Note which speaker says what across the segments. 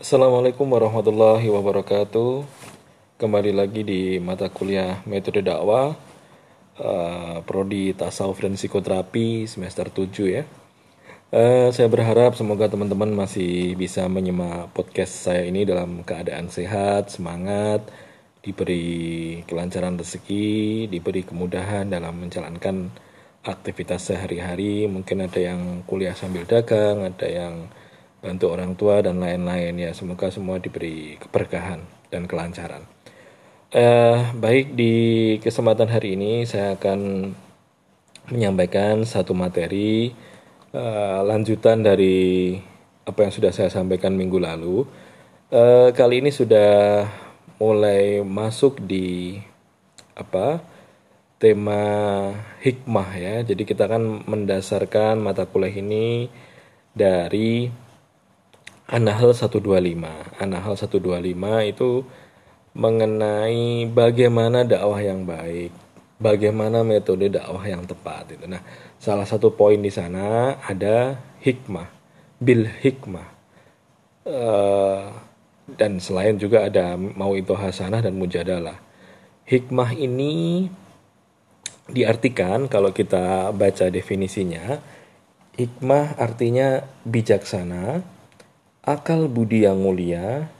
Speaker 1: Assalamualaikum warahmatullahi wabarakatuh. Kembali lagi di mata kuliah metode dakwah uh, prodi tasawuf dan psikoterapi semester 7 ya. Uh, saya berharap semoga teman-teman masih bisa menyimak podcast saya ini dalam keadaan sehat, semangat, diberi kelancaran rezeki, diberi kemudahan dalam menjalankan aktivitas sehari-hari. Mungkin ada yang kuliah sambil dagang, ada yang bantu orang tua dan lain-lain ya. Semoga semua diberi keberkahan dan kelancaran. Uh, baik di kesempatan hari ini saya akan menyampaikan satu materi uh, lanjutan dari apa yang sudah saya sampaikan minggu lalu. Uh, kali ini sudah mulai masuk di apa tema hikmah ya. Jadi kita akan mendasarkan mata kuliah ini dari Anahal 125. Anahal 125 itu mengenai bagaimana dakwah yang baik, bagaimana metode dakwah yang tepat itu. Nah, salah satu poin di sana ada hikmah, bil hikmah. Uh, dan selain juga ada mau itu hasanah dan mujadalah. Hikmah ini diartikan kalau kita baca definisinya, hikmah artinya bijaksana, akal budi yang mulia,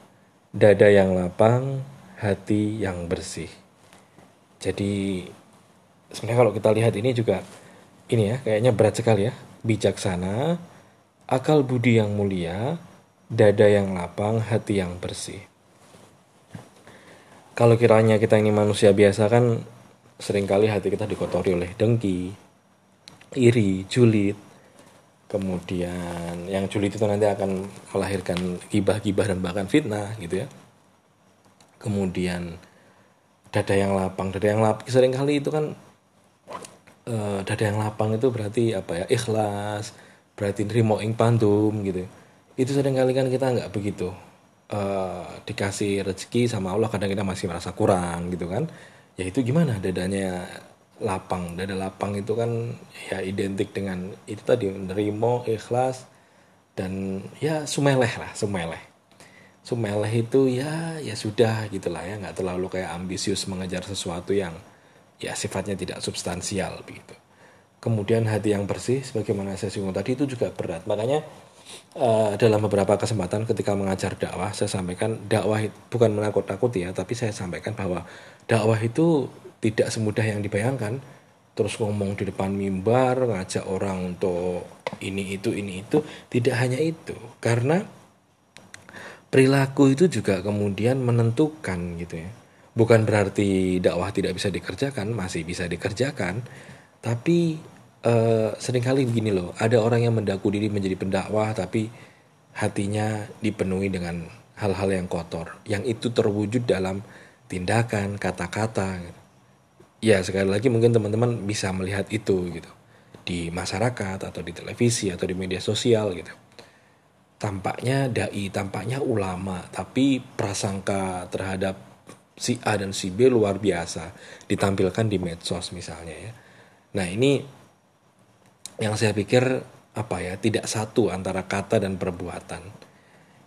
Speaker 1: dada yang lapang, hati yang bersih. Jadi sebenarnya kalau kita lihat ini juga ini ya kayaknya berat sekali ya. Bijaksana, akal budi yang mulia, dada yang lapang, hati yang bersih. Kalau kiranya kita ini manusia biasa kan sering kali hati kita dikotori oleh dengki, iri, julid, kemudian yang julid itu nanti akan melahirkan gibah-gibah dan bahkan fitnah gitu ya. Kemudian dada yang lapang. Dada yang lapang sering kali itu kan uh, dada yang lapang itu berarti apa ya? Ikhlas berarti nerimo ing pandum gitu itu sering kali kan kita nggak begitu uh, dikasih rezeki sama Allah. Kadang kita masih merasa kurang gitu kan. Ya itu gimana dadanya lapang dada lapang itu kan ya identik dengan itu tadi nerimo ikhlas dan ya sumeleh lah sumeleh Sumeleh itu ya ya sudah gitulah ya nggak terlalu kayak ambisius mengejar sesuatu yang ya sifatnya tidak substansial begitu. Kemudian hati yang bersih sebagaimana saya singgung tadi itu juga berat. Makanya uh, dalam beberapa kesempatan ketika mengajar dakwah saya sampaikan dakwah bukan menakut-nakuti ya, tapi saya sampaikan bahwa dakwah itu tidak semudah yang dibayangkan. Terus ngomong di depan mimbar, ngajak orang untuk ini itu ini itu, tidak hanya itu. Karena perilaku itu juga kemudian menentukan gitu ya. Bukan berarti dakwah tidak bisa dikerjakan, masih bisa dikerjakan, tapi uh, sering kali begini loh, ada orang yang mendaku diri menjadi pendakwah tapi hatinya dipenuhi dengan hal-hal yang kotor, yang itu terwujud dalam tindakan, kata-kata. Ya sekali lagi mungkin teman-teman bisa melihat itu gitu di masyarakat atau di televisi atau di media sosial gitu tampaknya dai, tampaknya ulama, tapi prasangka terhadap si A dan si B luar biasa ditampilkan di medsos misalnya ya. Nah, ini yang saya pikir apa ya, tidak satu antara kata dan perbuatan.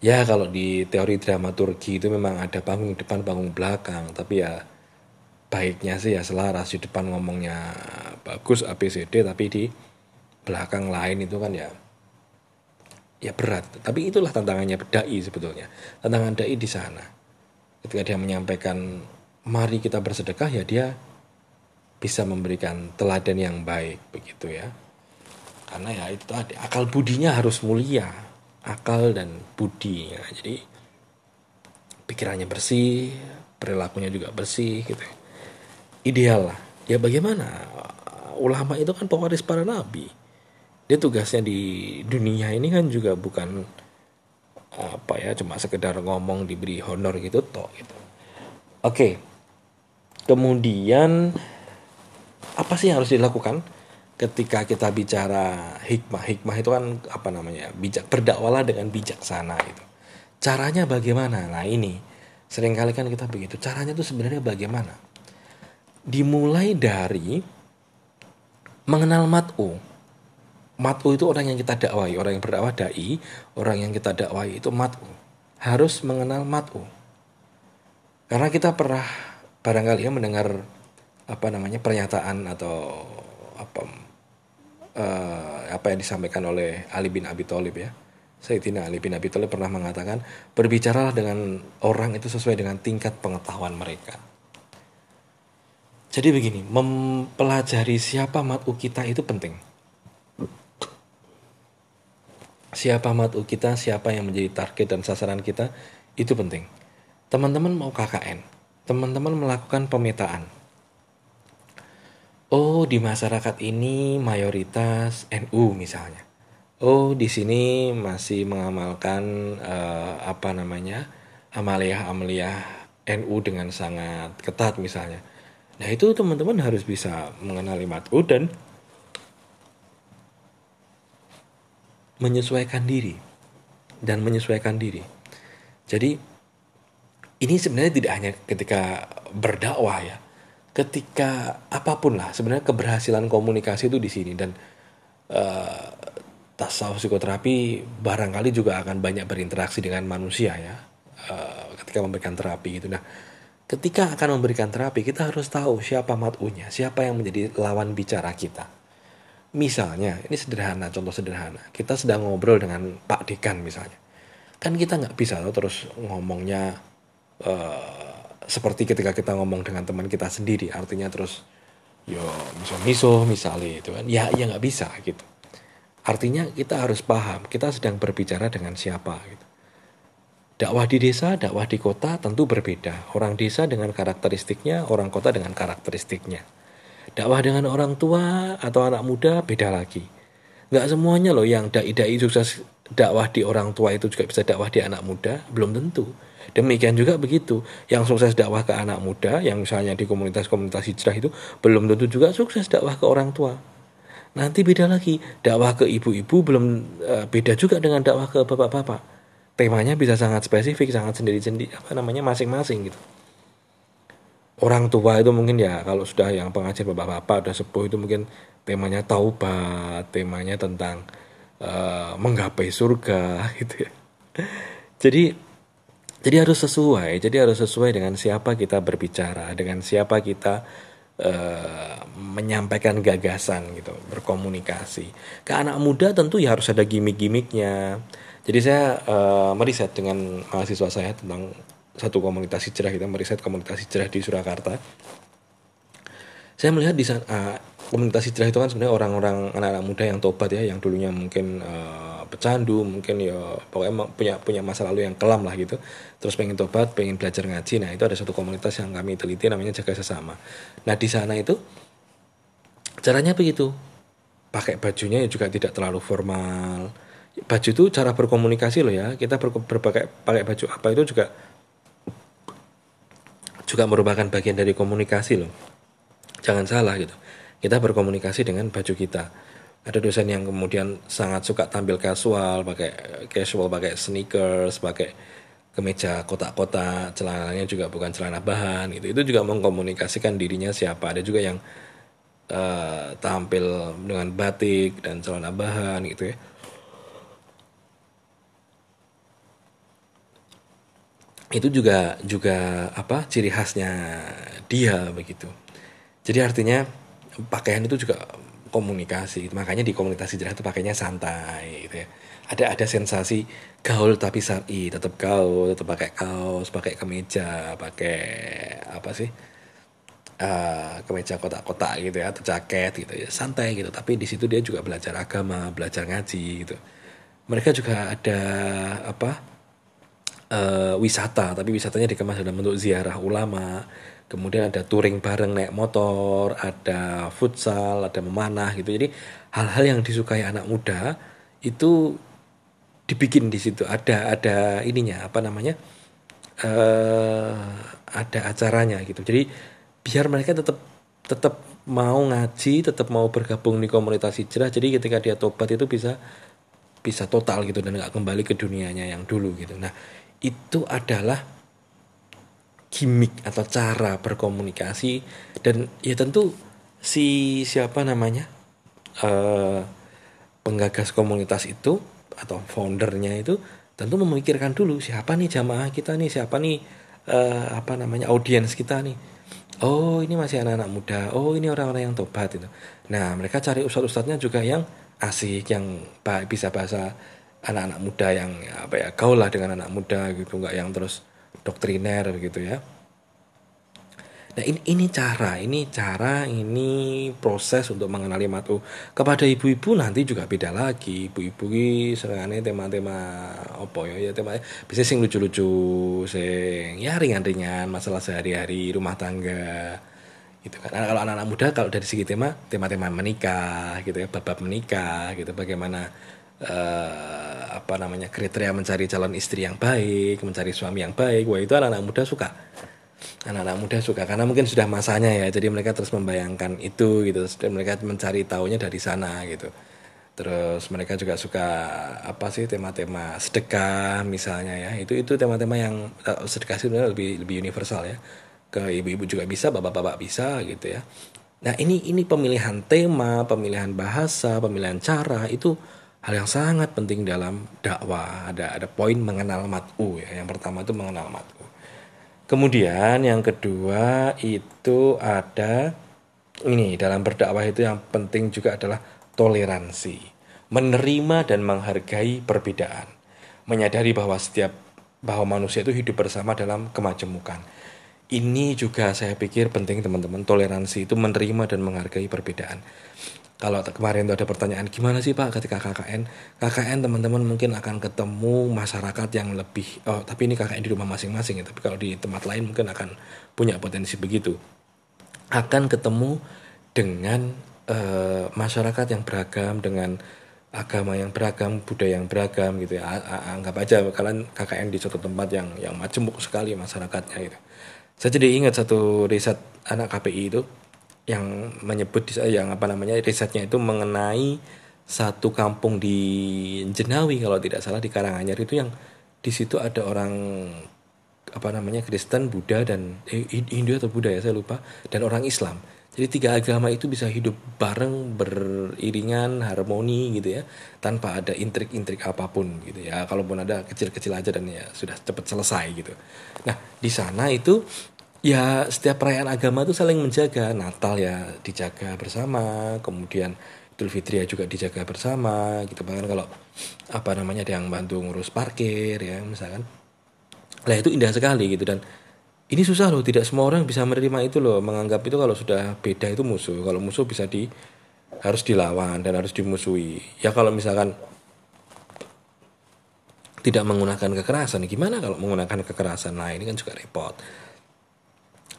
Speaker 1: Ya, kalau di teori dramaturgi itu memang ada panggung depan, panggung belakang, tapi ya baiknya sih ya selaras di depan ngomongnya bagus ABCD tapi di belakang lain itu kan ya ya berat. Tapi itulah tantangannya dai sebetulnya. Tantangan dai di sana. Ketika dia menyampaikan mari kita bersedekah ya dia bisa memberikan teladan yang baik begitu ya. Karena ya itu tadi akal budinya harus mulia, akal dan budi. Ya. Jadi pikirannya bersih, perilakunya juga bersih gitu. Ideal lah. Ya bagaimana? Ulama itu kan pewaris para nabi. Dia tugasnya di dunia ini kan juga bukan apa ya cuma sekedar ngomong diberi honor gitu toh gitu. Oke. Kemudian apa sih yang harus dilakukan ketika kita bicara hikmah? Hikmah itu kan apa namanya bijak berdakwalah dengan bijaksana itu caranya bagaimana? Nah ini. Seringkali kan kita begitu. Caranya itu sebenarnya bagaimana dimulai dari mengenal mat'u Mat'u itu orang yang kita dakwai, orang yang berdakwah dai, orang yang kita dakwai itu mat'u. harus mengenal mat'u. Karena kita pernah barangkali ya mendengar apa namanya pernyataan atau apa uh, apa yang disampaikan oleh Ali bin Abi Thalib ya. Sayyidina Ali bin Abi Thalib pernah mengatakan, berbicaralah dengan orang itu sesuai dengan tingkat pengetahuan mereka. Jadi begini, mempelajari siapa mat'u kita itu penting. Siapa mat'u kita, siapa yang menjadi target dan sasaran kita, itu penting. Teman-teman mau KKN, teman-teman melakukan pemetaan. Oh, di masyarakat ini mayoritas NU misalnya. Oh, di sini masih mengamalkan uh, apa namanya? amaliah-amaliah NU dengan sangat ketat misalnya Nah itu teman-teman harus bisa mengenali mat'u dan menyesuaikan diri dan menyesuaikan diri. Jadi ini sebenarnya tidak hanya ketika berdakwah ya, ketika apa pun lah sebenarnya keberhasilan komunikasi itu di sini dan uh, tasawuf psikoterapi barangkali juga akan banyak berinteraksi dengan manusia ya uh, ketika memberikan terapi itu. Nah ketika akan memberikan terapi kita harus tahu siapa mat'unya, siapa yang menjadi lawan bicara kita. Misalnya, ini sederhana, contoh sederhana. Kita sedang ngobrol dengan Pak Dekan misalnya. Kan kita nggak bisa loh terus ngomongnya uh, seperti ketika kita ngomong dengan teman kita sendiri. Artinya terus, yo miso-miso misalnya itu kan. Ya, ya nggak bisa gitu. Artinya kita harus paham, kita sedang berbicara dengan siapa gitu. Dakwah di desa, dakwah di kota tentu berbeda. Orang desa dengan karakteristiknya, orang kota dengan karakteristiknya. Dakwah dengan orang tua atau anak muda beda lagi. Nggak semuanya loh yang dai-dai sukses dakwah di orang tua itu juga bisa dakwah di anak muda, belum tentu. Demikian juga begitu, yang sukses dakwah ke anak muda, yang misalnya di komunitas-komunitas hijrah itu, belum tentu juga sukses dakwah ke orang tua. Nanti beda lagi, dakwah ke ibu-ibu belum uh, beda juga dengan dakwah ke bapak-bapak temanya bisa sangat spesifik sangat sendiri-sendiri apa namanya masing-masing gitu. Orang tua itu mungkin ya kalau sudah yang pengajar bapak-bapak udah sepuh itu mungkin temanya taubat temanya tentang uh, menggapai surga gitu ya. Jadi jadi harus sesuai jadi harus sesuai dengan siapa kita berbicara dengan siapa kita uh, menyampaikan gagasan gitu berkomunikasi. Ke anak muda tentu ya harus ada gimmick-gimmicknya jadi saya uh, meriset dengan mahasiswa saya tentang satu komunitas hijrah kita meriset komunitas hijrah di Surakarta. Saya melihat di sana uh, komunitas hijrah itu kan sebenarnya orang-orang anak-anak muda yang tobat ya, yang dulunya mungkin uh, pecandu, mungkin ya pokoknya punya punya masa lalu yang kelam lah gitu. Terus pengen tobat, pengen belajar ngaji. Nah, itu ada satu komunitas yang kami teliti namanya jaga sesama. Nah, di sana itu caranya begitu. Pakai bajunya ya juga tidak terlalu formal baju itu cara berkomunikasi loh ya. Kita ber, berpakai pakai baju apa itu juga juga merupakan bagian dari komunikasi loh. Jangan salah gitu. Kita berkomunikasi dengan baju kita. Ada dosen yang kemudian sangat suka tampil casual pakai casual pakai sneakers pakai kemeja kotak-kotak celananya juga bukan celana bahan gitu. Itu juga mengkomunikasikan dirinya siapa. Ada juga yang uh, tampil dengan batik dan celana bahan gitu ya itu juga juga apa ciri khasnya dia begitu. Jadi artinya pakaian itu juga komunikasi. Makanya di komunikasi hijrah itu pakainya santai gitu ya. Ada ada sensasi gaul tapi syari. Tetap gaul tetap pakai kaos pakai kemeja pakai apa sih uh, kemeja kotak-kotak gitu ya atau jaket gitu ya. Santai gitu. Tapi di situ dia juga belajar agama belajar ngaji gitu. Mereka juga ada apa uh, wisata tapi wisatanya dikemas dalam bentuk ziarah ulama. Kemudian ada touring bareng naik motor ada futsal ada memanah gitu. Jadi hal-hal yang disukai anak muda itu dibikin di situ. Ada ada ininya apa namanya uh, ada acaranya gitu. Jadi biar mereka tetap tetap mau ngaji tetap mau bergabung di komunitas hijrah jadi ketika dia tobat itu bisa bisa total gitu dan nggak kembali ke dunianya yang dulu gitu. Nah itu adalah gimmick atau cara berkomunikasi dan ya tentu si siapa namanya uh, penggagas komunitas itu atau foundernya itu tentu memikirkan dulu siapa nih jamaah kita nih siapa nih uh, apa namanya audiens kita nih. Oh ini masih anak-anak muda. Oh ini orang-orang yang tobat itu. Nah mereka cari ustadz-ustadznya juga yang asik yang bisa bahasa anak-anak muda yang apa ya gaul lah dengan anak muda gitu nggak yang terus doktriner begitu ya Nah ini, ini cara, ini cara, ini proses untuk mengenali matu. Kepada ibu-ibu nanti juga beda lagi. Ibu-ibu ini serangannya tema-tema apa ya, ya tema bisa sing lucu-lucu, sing ya ringan-ringan, masalah sehari-hari, rumah tangga, gitu kan. Nah, kalau anak-anak muda kalau dari segi tema, tema-tema menikah, gitu ya, bab-bab menikah, gitu, bagaimana uh, apa namanya kriteria mencari calon istri yang baik, mencari suami yang baik, wah itu anak-anak muda suka. Anak-anak muda suka karena mungkin sudah masanya ya. Jadi mereka terus membayangkan itu gitu. Dan mereka mencari taunya dari sana gitu. Terus mereka juga suka apa sih tema-tema sedekah misalnya ya. Itu itu tema-tema yang uh, sedekah sebenarnya lebih lebih universal ya ke ibu-ibu juga bisa bapak-bapak bisa gitu ya. Nah ini ini pemilihan tema pemilihan bahasa pemilihan cara itu hal yang sangat penting dalam dakwah. Ada ada poin mengenal mat'u ya. Yang pertama itu mengenal mat'u. Kemudian yang kedua itu ada ini dalam berdakwah itu yang penting juga adalah toleransi, menerima dan menghargai perbedaan, menyadari bahwa setiap bahwa manusia itu hidup bersama dalam kemajemukan. Ini juga saya pikir penting teman-teman, toleransi itu menerima dan menghargai perbedaan. Kalau kemarin itu ada pertanyaan gimana sih Pak ketika KKN KKN teman-teman mungkin akan ketemu masyarakat yang lebih oh tapi ini KKN di rumah masing-masing ya. Tapi kalau di tempat lain mungkin akan punya potensi begitu. Akan ketemu dengan uh, masyarakat yang beragam dengan agama yang beragam budaya yang beragam gitu ya. Anggap aja kalian KKN di suatu tempat yang yang majemuk sekali masyarakatnya gitu saya jadi ingat satu riset anak KPI itu yang menyebut yang apa namanya risetnya itu mengenai satu kampung di Jenawi kalau tidak salah di Karanganyar itu yang di situ ada orang apa namanya Kristen, Buddha dan eh, Hindu atau Buddha ya saya lupa dan orang Islam. Jadi tiga agama itu bisa hidup bareng beriringan harmoni gitu ya tanpa ada intrik-intrik apa pun gitu ya. Kalaupun ada kecil-kecil aja dan ya sudah cepat selesai gitu. Nah di sana itu ya setiap perayaan agama itu saling menjaga Natal ya dijaga bersama kemudian Idul Fitri ya juga dijaga bersama gitu bahkan kalau apa namanya ada yang bantu ngurus parkir ya misalkan lah itu indah sekali gitu dan ini susah loh tidak semua orang bisa menerima itu loh. Menganggap itu kalau sudah beda itu musuh. Kalau musuh bisa di harus dilawan dan harus dimusuhi. Ya kalau misalkan tidak menggunakan kekerasan gimana kalau menggunakan kekerasan nah ini kan juga repot.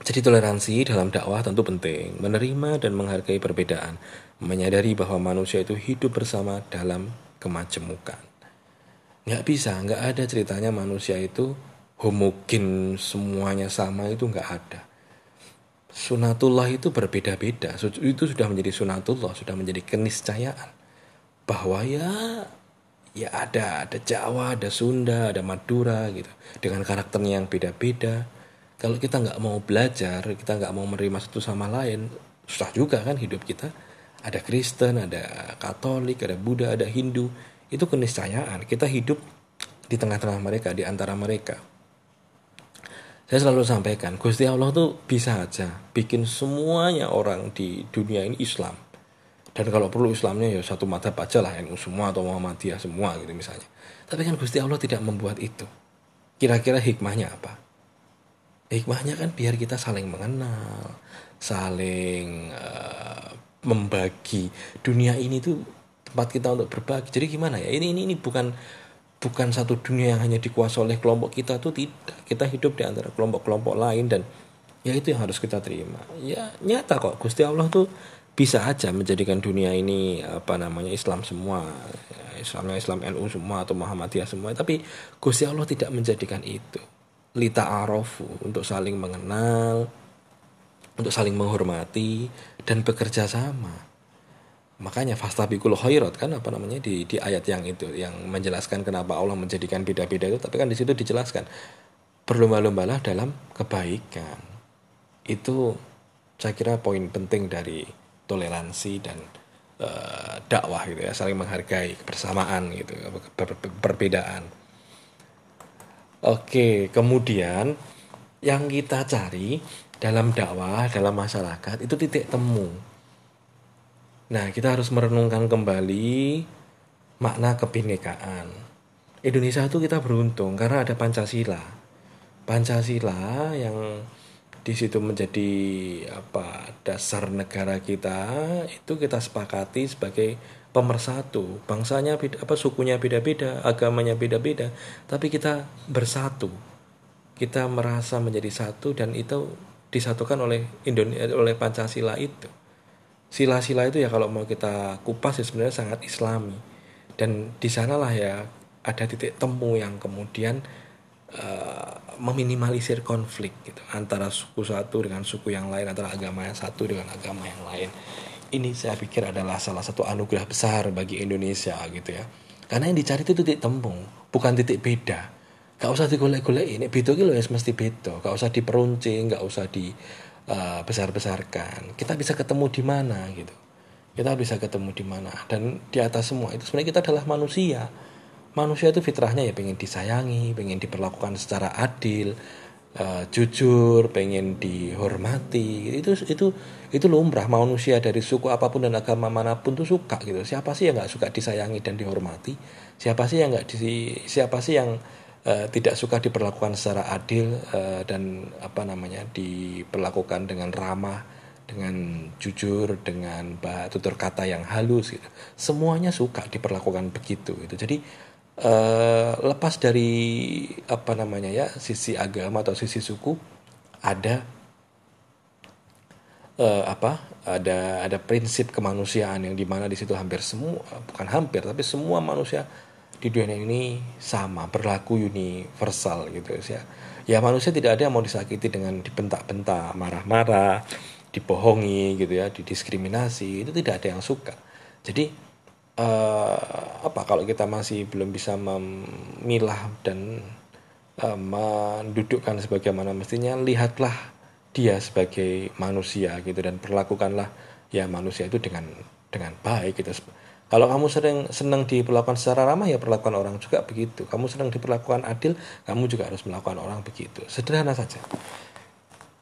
Speaker 1: Jadi toleransi dalam dakwah tentu penting, menerima dan menghargai perbedaan, menyadari bahwa manusia itu hidup bersama dalam kemajemukan. Nggak bisa, nggak ada ceritanya manusia itu homogen semuanya sama itu nggak ada. Sunatullah itu berbeda-beda, itu sudah menjadi sunatullah, sudah menjadi keniscayaan. Bahwa ya ya ada ada Jawa, ada Sunda, ada Madura gitu. Dengan karakternya yang beda-beda. Kalau kita nggak mau belajar kita nggak mau menerima satu sama lain susah juga kan hidup kita. Ada Kristen ada Katolik ada Buddha ada Hindu. Itu keniscayaan. Kita hidup di tengah-tengah mereka di antara mereka saya selalu sampaikan Gusti Allah tuh bisa aja bikin semuanya orang di dunia ini Islam. Dan kalau perlu Islamnya ya satu mata aja lah NU semua atau Muhammadiyah semua gitu misalnya. Tapi kan Gusti Allah tidak membuat itu. Kira-kira hikmahnya apa? Hikmahnya kan biar kita saling mengenal saling uh, membagi. Dunia ini tuh tempat kita untuk berbagi. Jadi gimana ya? Ini ini ini bukan bukan satu dunia yang hanya dikuasai oleh kelompok kita tuh tidak. Kita hidup di antara kelompok-kelompok lain dan ya itu yang harus kita terima. Ya nyata kok Gusti Allah tuh bisa aja menjadikan dunia ini apa namanya Islam semua Islamnya Islam NU semua atau Muhammadiyah semua. Tapi Gusti Allah tidak menjadikan itu. Lita arofu untuk saling mengenal, untuk saling menghormati dan bekerja sama. Makanya fastabikul khairat kan apa namanya di di ayat yang itu yang menjelaskan kenapa Allah menjadikan beda-beda itu tapi kan di situ dijelaskan berlomba-lombalah dalam kebaikan. Itu saya kira poin penting dari toleransi dan uh, dakwah gitu ya, saling menghargai kebersamaan gitu, perbedaan. Oke, kemudian yang kita cari dalam dakwah, dalam masyarakat itu titik temu. Nah, kita harus merenungkan kembali makna kebinekaan. Indonesia itu kita beruntung karena ada Pancasila. Pancasila yang di situ menjadi apa dasar negara kita itu kita sepakati sebagai pemersatu bangsanya beda, apa sukunya beda-beda agamanya beda-beda tapi kita bersatu kita merasa menjadi satu dan itu disatukan oleh Indonesia oleh Pancasila itu sila-sila itu ya kalau mau kita kupas ya sebenarnya sangat islami. Dan di sanalah ya ada titik temu yang kemudian uh, meminimalisir konflik gitu antara suku satu dengan suku yang lain antara agama yang satu dengan agama yang lain. Ini saya pikir adalah salah satu anugerah besar bagi Indonesia gitu ya. Karena yang dicari itu titik temu bukan titik beda. Gak usah digolek-golek ini beda gitu ya mesti beda. Gak usah diperuncing gak usah di uh, besar-besarkan kita bisa ketemu di mana gitu kita bisa ketemu di mana dan di atas semua itu sebenarnya kita adalah manusia manusia itu fitrahnya ya pengen disayangi, pengen diperlakukan secara adil, uh, jujur, pengen dihormati. Itu itu itu lumrah manusia dari suku apa pun dan agama mana pun tuh suka gitu. Siapa sih yang nggak suka disayangi dan dihormati? Siapa sih yang nggak di siapa sih yang uh, tidak suka diperlakukan secara adil uh, dan apa namanya diperlakukan dengan ramah dengan jujur, dengan tutur kata yang halus gitu. Semuanya suka diperlakukan begitu gitu. Jadi uh, lepas dari apa namanya ya sisi agama atau sisi suku ada uh, apa ada ada prinsip kemanusiaan yang di mana di situ hampir semua bukan hampir tapi semua manusia di dunia ini sama berlaku universal gitu ya. Ya manusia tidak ada yang mau disakiti dengan dibentak-bentak marah-marah dibohongi gitu ya didiskriminasi itu tidak ada yang suka. Jadi uh, apa kalau kita masih belum bisa memilah dan uh, mendudukkan sebagaimana mestinya lihatlah dia sebagai manusia gitu dan perlakukanlah ya manusia itu dengan dengan baik gitu kalau kamu sering senang diperlakukan secara ramah ya perlakukan orang juga begitu kamu senang diperlakukan adil kamu juga harus melakukan orang begitu sederhana saja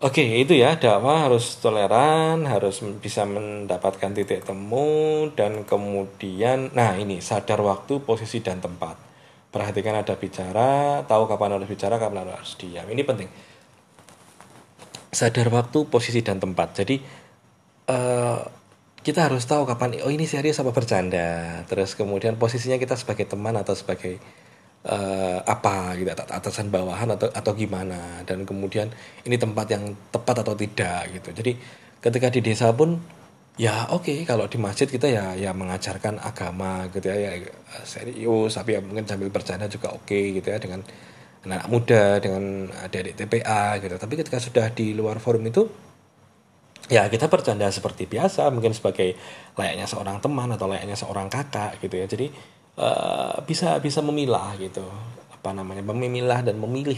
Speaker 1: Oke, itu ya dakwah harus toleran, harus bisa mendapatkan titik temu dan kemudian nah ini sadar waktu, posisi dan tempat. Perhatikan ada bicara, tahu kapan harus bicara, kapan harus diam. Ini penting. Sadar waktu, posisi dan tempat. Jadi uh, kita harus tahu kapan oh ini serius apa bercanda. Terus kemudian posisinya kita sebagai teman atau sebagai uh, apa gitu atasan bawahan atau atau gimana. Dan kemudian ini tempat yang tepat atau tidak gitu. Jadi ketika di desa pun ya oke okay, kalau di masjid kita ya ya mengajarkan agama gitu ya, ya serius. Tapi ya mungkin sambil bercanda juga oke okay, gitu ya dengan anak muda dengan adik-adik TPA gitu. Tapi ketika sudah di luar forum itu ya kita bercanda seperti biasa mungkin sebagai layaknya seorang teman atau layaknya seorang kakak gitu ya. Jadi uh, bisa bisa memilah gitu. Apa namanya? Memilah dan memilih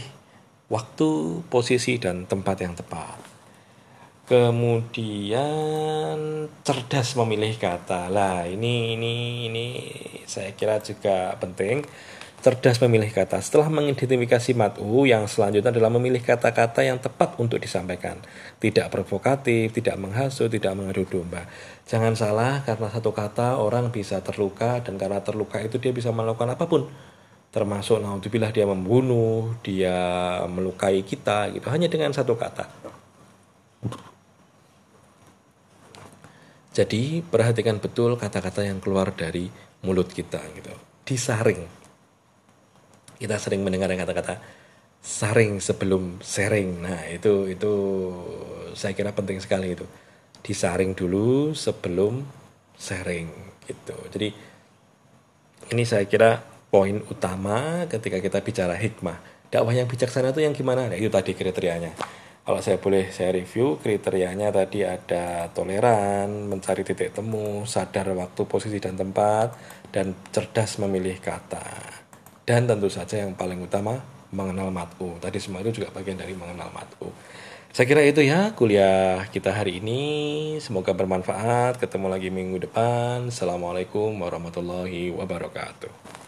Speaker 1: waktu posisi dan tempat yang tepat. Kemudian cerdas memilih kata. Lah ini ini ini saya kira juga penting cerdas memilih kata. Setelah mengidentifikasi mat'u, yang selanjutnya adalah memilih kata-kata yang tepat untuk disampaikan. Tidak provokatif, tidak menghasut, tidak mengadu domba. Jangan salah, karena satu kata orang bisa terluka, dan karena terluka itu dia bisa melakukan apa pun. Termasuk, naudzubillah dia membunuh, dia melukai kita, gitu. Hanya dengan satu kata. Jadi, perhatikan betul kata-kata yang keluar dari mulut kita, gitu. Disaring kita sering mendengar kata-kata saring sebelum sharing. Nah, itu itu saya kira penting sekali itu. Disaring dulu sebelum sharing gitu. Jadi ini saya kira poin utama ketika kita bicara hikmah. Dakwah yang bijaksana itu yang gimana? Nah, itu tadi kriterianya. Kalau saya boleh saya review kriterianya tadi ada toleran, mencari titik temu, sadar waktu, posisi dan tempat, dan cerdas memilih kata dan tentu saja yang paling utama mengenal matku. Tadi semua itu juga bagian dari mengenal matku. Saya kira itu ya kuliah kita hari ini. Semoga bermanfaat. Ketemu lagi minggu depan. Assalamualaikum warahmatullahi wabarakatuh.